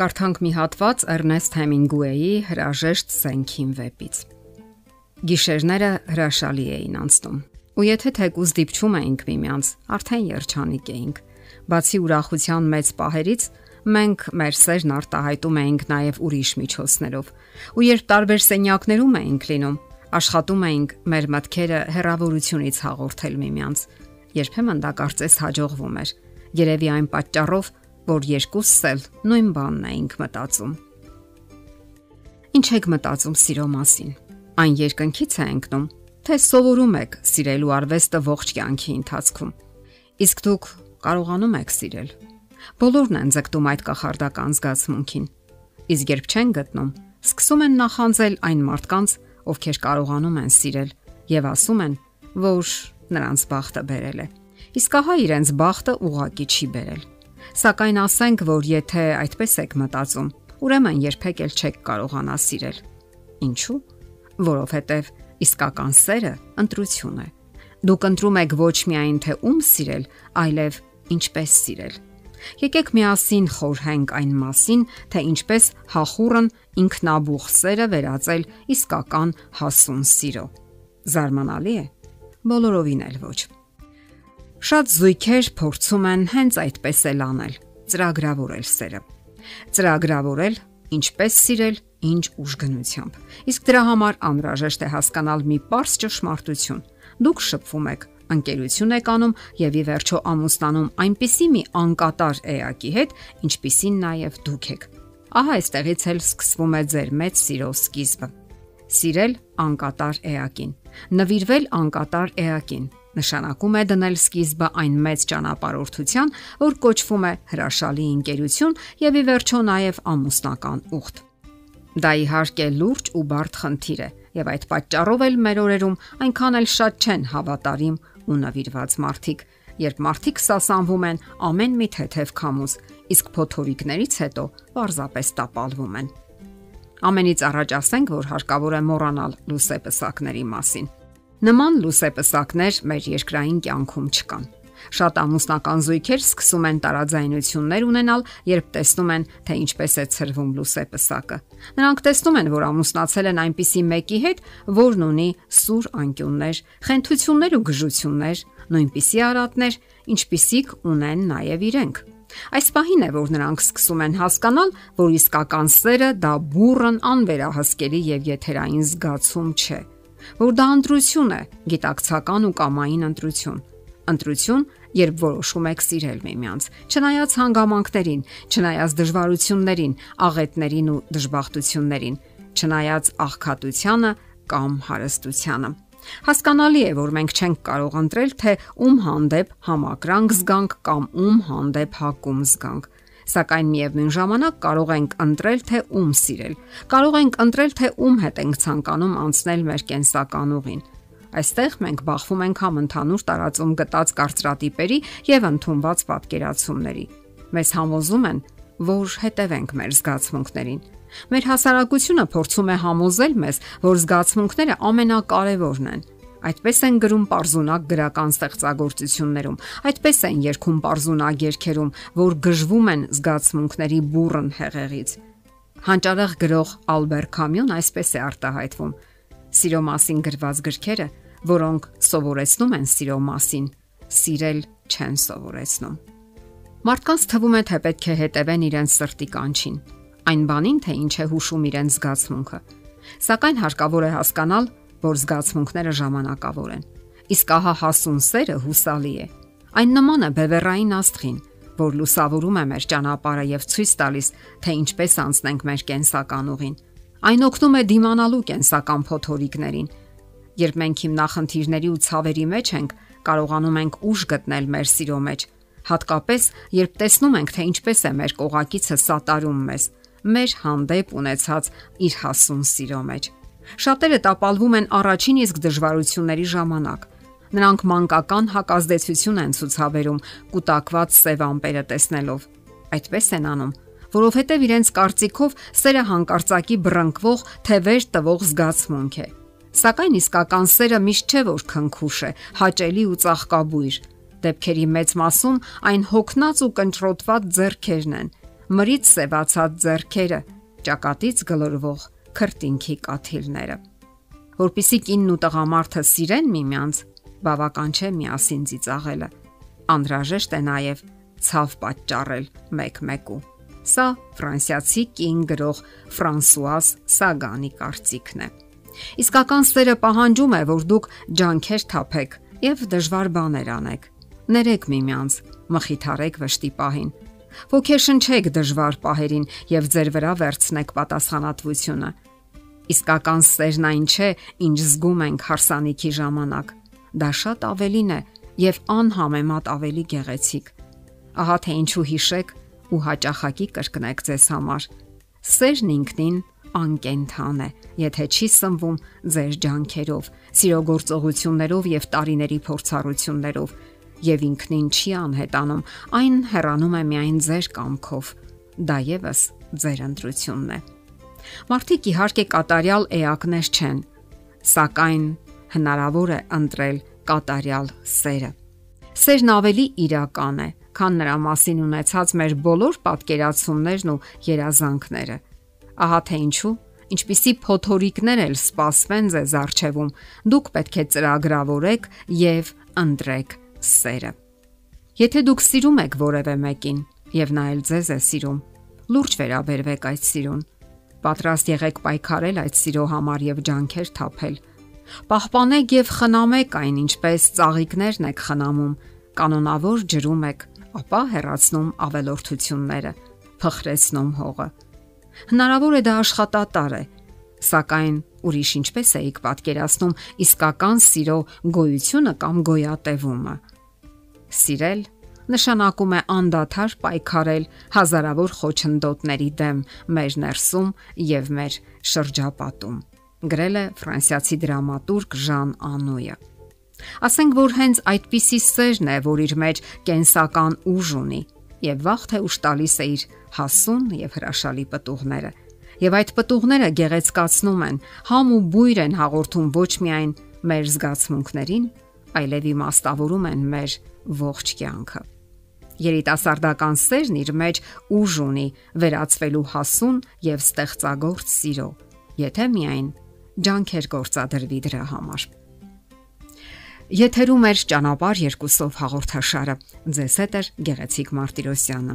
Կարդանք մի հատված Էրնեստ Հեմինգուեի հրաժեշտ սենքին վեպից։ Գիշերները հրաշալի էին անցնում։ Ու եթե թեկուզ դիպչում էինք միմյանց, արդեն երջանիկ էինք։ Բացի ուրախության մեծ պահերից, մենք մեր սերն արտահայտում էինք նաև ուրիշ միջոցներով։ Ու երբ տարբեր սենյակներում էինք լինում, աշխատում էինք մեր մտքերը հերավորությունից հաղորդել միմյանց։ Երբեմն դա կարծես հաջողվում էր։ Երևի այն պատճառով, որ երկուսս էլ նույն բանն էինք մտածում։ Ինչ եք մտածում սիրո մասին։ Այն երկնքից է ընկնում, թե սովորում եք սիրելու արվեստը ողջ կյանքի ընթացքում։ Իսկ դուք կարողանում եք սիրել։ Բոլորն են ձգտում այդ կախարդական զգացմունքին։ Իսկ երբ չեն գտնում, սկսում են նախանձել այն մարդկանց, ովքեր կարողանում են սիրել եւ ասում են, որ նրանց բախտը բերել է։ Իսկ ահա իրենց բախտը ուղակի չի բերել։ Սակայն ասենք, որ եթե այդպես եք մտածում, ուրեմն երբեք էլ չեք կարողանա սիրել։ Ինչու՞։ Որովհետև իսկական սերը ընտրություն է։ Դուք ընտրում եք ոչ միայն թե ում սիրել, այլև ինչպես սիրել։ Եկեք միասին խորհենք այն մասին, թե ինչպես հախուրն ինքնաբուխ սերը վերածել իսկական հասուն սիրո։ Զարմանալի է։ Բոլորովին էլ ոչ։ Շատ զույգեր փորձում են հենց այդպես էլ անել՝ ծրագրավորել սերը։ Ծրագրավորել ինչպես սիրել, ինչ ուժգնությամբ։ Իսկ դրա համար անհրաժեշտ է հասկանալ մի པարս ճշմարտություն։ Դուք շփվում եք, ընկերություն եք անում եւ ի վերջո ամուսնանում այնպիսի մի անկատար էակի հետ, ինչպիսին նաեւ դուք եք։ Ահա այստեղից էլ սկսվում է ձեր մեծ սիրո սկիզբը։ Սիրել անկատար էակին, նվիրվել անկատար էակին, Նշանակում է դնել սկիզբը այն մեծ ճանապարհորդության, որ կոչվում է հրաշալի ընկերություն եւ ի վերջո նաեւ ամուսնական ուխտ։ Դա իհարկե լուրջ ու բարդ խնդիր է եւ այդ պատճառով էլ մեր օրերում այնքան էլ շատ չեն հավատարիմ ու նվիրված մարդիկ, երբ մարդիկ սասանվում են ամեն մի թեթև քամուս, իսկ փոթորիկներից հետո պարզապես տապալվում են։ Ամենից առաջ ասենք, որ հարկավոր է մոռանալ լուսեպսակների մասին Նման լուսեպսակներ մեր երկրային կյանքում չկան։ Շատ ամուսնական զույգեր սկսում են տարաձայնություններ ունենալ, երբ տեսնում են, թե ինչպես է ծրվում լուսեպսակը։ Նրանք տեսնում են, որ ամուսնացել են այնպիսի մեկի հետ, որն ունի սուր անկյուններ, խենթություններ ու գժություններ, նույնպիսի արատներ, ինչպիսիք ունեն նաև իրենք։ Այս պահին է, որ նրանք սկսում են հասկանալ, որ իսկական սերը դա բուրըն անվերահսկելի եւ եթերային զգացում չէ որ դա ընտրություն է, գիտակցական ու կամային ընտրություն։ Ընտրություն, երբ որոշում եք սիրել միմյանց, չնայած հանգամանքներին, չնայած դժվարություններին, աղետներին ու դժբախտություններին, չնայած աղքատությանը կամ հարստությանը։ Հասկանալի է, որ մենք չենք կարող ընտրել, թե ում հանդեպ համակրանք զգանք կամ ում հանդեպ հակում զգանք սակայն միևնույն ժամանակ կարող ենք ընտրել թե ում սիրել։ Կարող ենք ընտրել թե ում հետ ենք ցանկանում անցնել մեր կենսական ուղին։ Այստեղ մենք բախվում ենք համ ընդհանուր տարածում գտած կարծրատիպերի եւ ընդունված պատկերացումների։ Մեզ համոզում են, որ հետևենք մեր զգացմունքներին։ Մեր հասարակությունը փորձում է համոզել մեզ, որ զգացմունքները ամենակարևորն են Այդպես են գրում པարզունակ գրական ստեղծագործություններում, այդպես են երգում པարզունակ երգերում, որ գժվում են զգացմունքների բուրըն հեղեղից։ Հանճարեղ գրող Ալբեր Կամյուն այսպես է արտահայտվում. Սիրո մասին գրված գրքերը, որոնք սովորեցնում են սիրո մասին, սիրել չեն սովորեցնում։ Մարդկանց թվում է, թե պետք է հետևեն իրենց սրտի կանչին, այն բանին, թե ինչ է հուշում իրենց զգացմունքը։ Սակայն հարկավոր է հասկանալ, որ զգացմունքները ժամանակավոր են։ Իսկ ահա հասուն սերը հուսալի է։ Այն նման է բևեռային աստղին, որ լուսավորում է մեր ճանապարհը եւ ցույց տալիս, թե ինչպես անցնենք մեր կենսական ուղին։ Այն օգնում է դիմանալու կենսական փոթորիկներին։ Երբ մենք հիմնախնդիրների ու ցավերի մեջ ենք, կարողանում ենք ուժ գտնել մեր սիրո մեջ, հատկապես երբ տեսնում ենք, թե ինչպես է մեր կողակիցը սատարում մեզ, մեր հանդեպ ունեցած իր հասուն սիրո մեջ։ Շատերը տապալվում են առաջին իսկ դժվարությունների ժամանակ։ Նրանք մանկական հակազդեցություն են ցուցաբերում կուտակված սև ամպերը տեսնելով։ Այդպես են անում, որովհետև իրենց կարծիքով սերը հանկարծակի բռնկվող թևեր տվող զգացմունք է։ Սակայն իսկական սերը միշտ չէ որ քնքուշ է, հաճելի ու ծաղկաբույր։ Դեպքերի մեծ մասում այն հոգնած ու կընտրոտված зерքերն են, մրից սևացած зерքերը, ճակատից գլորվող քրտինքի կաթիլները։ Որպիսի կինն ու տղամարդը սիրեն միմյանց, բավական չէ միասին ծիծաղելը։ Անդրաժեշտ է նաև ցավ պատճառել մեկ-մեկու։ Սա ֆրանսիացի կին գրող Ֆրանսուազ Սագանի կարծիքն է։ Իսկական սերը պահանջում է, որ դուք ջանքեր թափեք եւ դժվար բաներ անեք։ Ներեք միմյանց, մխիթարեք վշտի պահին։ Ոգեշնչեք դժվար պահերին եւ ձեր վրա վերցնեք պատասխանատվությունը։ Իսկական սերն այն չէ, ինչ զգում ենք հարսանիքի ժամանակ։ Դա շատ ավելին է եւ անհամեմատ ավելի գեղեցիկ։ Ահա թե ինչու հիշեք ու հաճախակի կրկնեք ձեզ համար։ Սերն ինքնին անկենթան է, եթե չի սնվում ձեր ջանքերով, սիրո գործողություններով եւ տարիների փորձառություններով, եւ ինքնին չի անհետանում, այն հեռանում է միայն ձեր կամքով։ Դա եւս ձեր ընտրությունն է։ Մարդիկ իհարկե կատարյալ էակներ չեն, սակայն հնարավոր է ընտրել կատարյալ սերը։ Սերն ավելի իրական է, քան նրա մասին ունեցած մեր բոլոր պատկերացումներն ու երազանքները։ Ահա թե ինչու ինչպիսի փոթորիկներ էլ սпасվեն ձեզ արջևում։ Դուք պետք է ծրագրավորեք եւ ընտրեք սերը։ Եթե դուք սիրում եք որևէ մեկին եւ նա էլ ձեզ է սիրում, լուրջ վերաբերվեք այդ սիրուն։ Պատրաստ եղեք պայքարել այդ սիրո համար եւ ջանքեր թափել։ Պահպանեք եւ խնամեք այն, ինչպես ծաղիկներն եք խնամում, կանոնավոր ջրում եք, ապա հեռացնում ավելորդությունները, փխրեցնում հողը։ Հնարավոր է դա աշխատատար է, սակայն ուրիշ ինչպես էիք պատկերացնում իսկական սիրո գոյությունը կամ գոյատևումը։ Սիրել նշանակում է անդադար պայքարել հազարավոր խոչընդոտների դեմ մեր ներսում եւ մեր շրջապատում։ Գրել է ֆրանսիացի դրամատուրգ Ժան Անոյը։ Ասենք որ հենց այդպիսի սերն է, որ իր մեջ կենսական ուժ ունի եւ վաղ թե ուշ տալիս է իր հասուն եւ հրաշալի պտուղները։ Եվ այդ պտուղները գեղեցկացնում են, համ ու բույր են հաղորդում ոչ միայն մեր զգացմունքներին, այլև իմաստավորում են մեր ողջ կյանքը։ Երիտասարդական սերն իր մեջ ուժ ունի վերածվելու հասուն եւ ստեղծագործ սիրո, եթե միայն ջանքեր գործադրվի դրա համար։ Եթերում է ճանապար երկուսով հաղորդաշարը։ Ձեզ հետ է Գեղեցիկ Մարտիրոսյանը։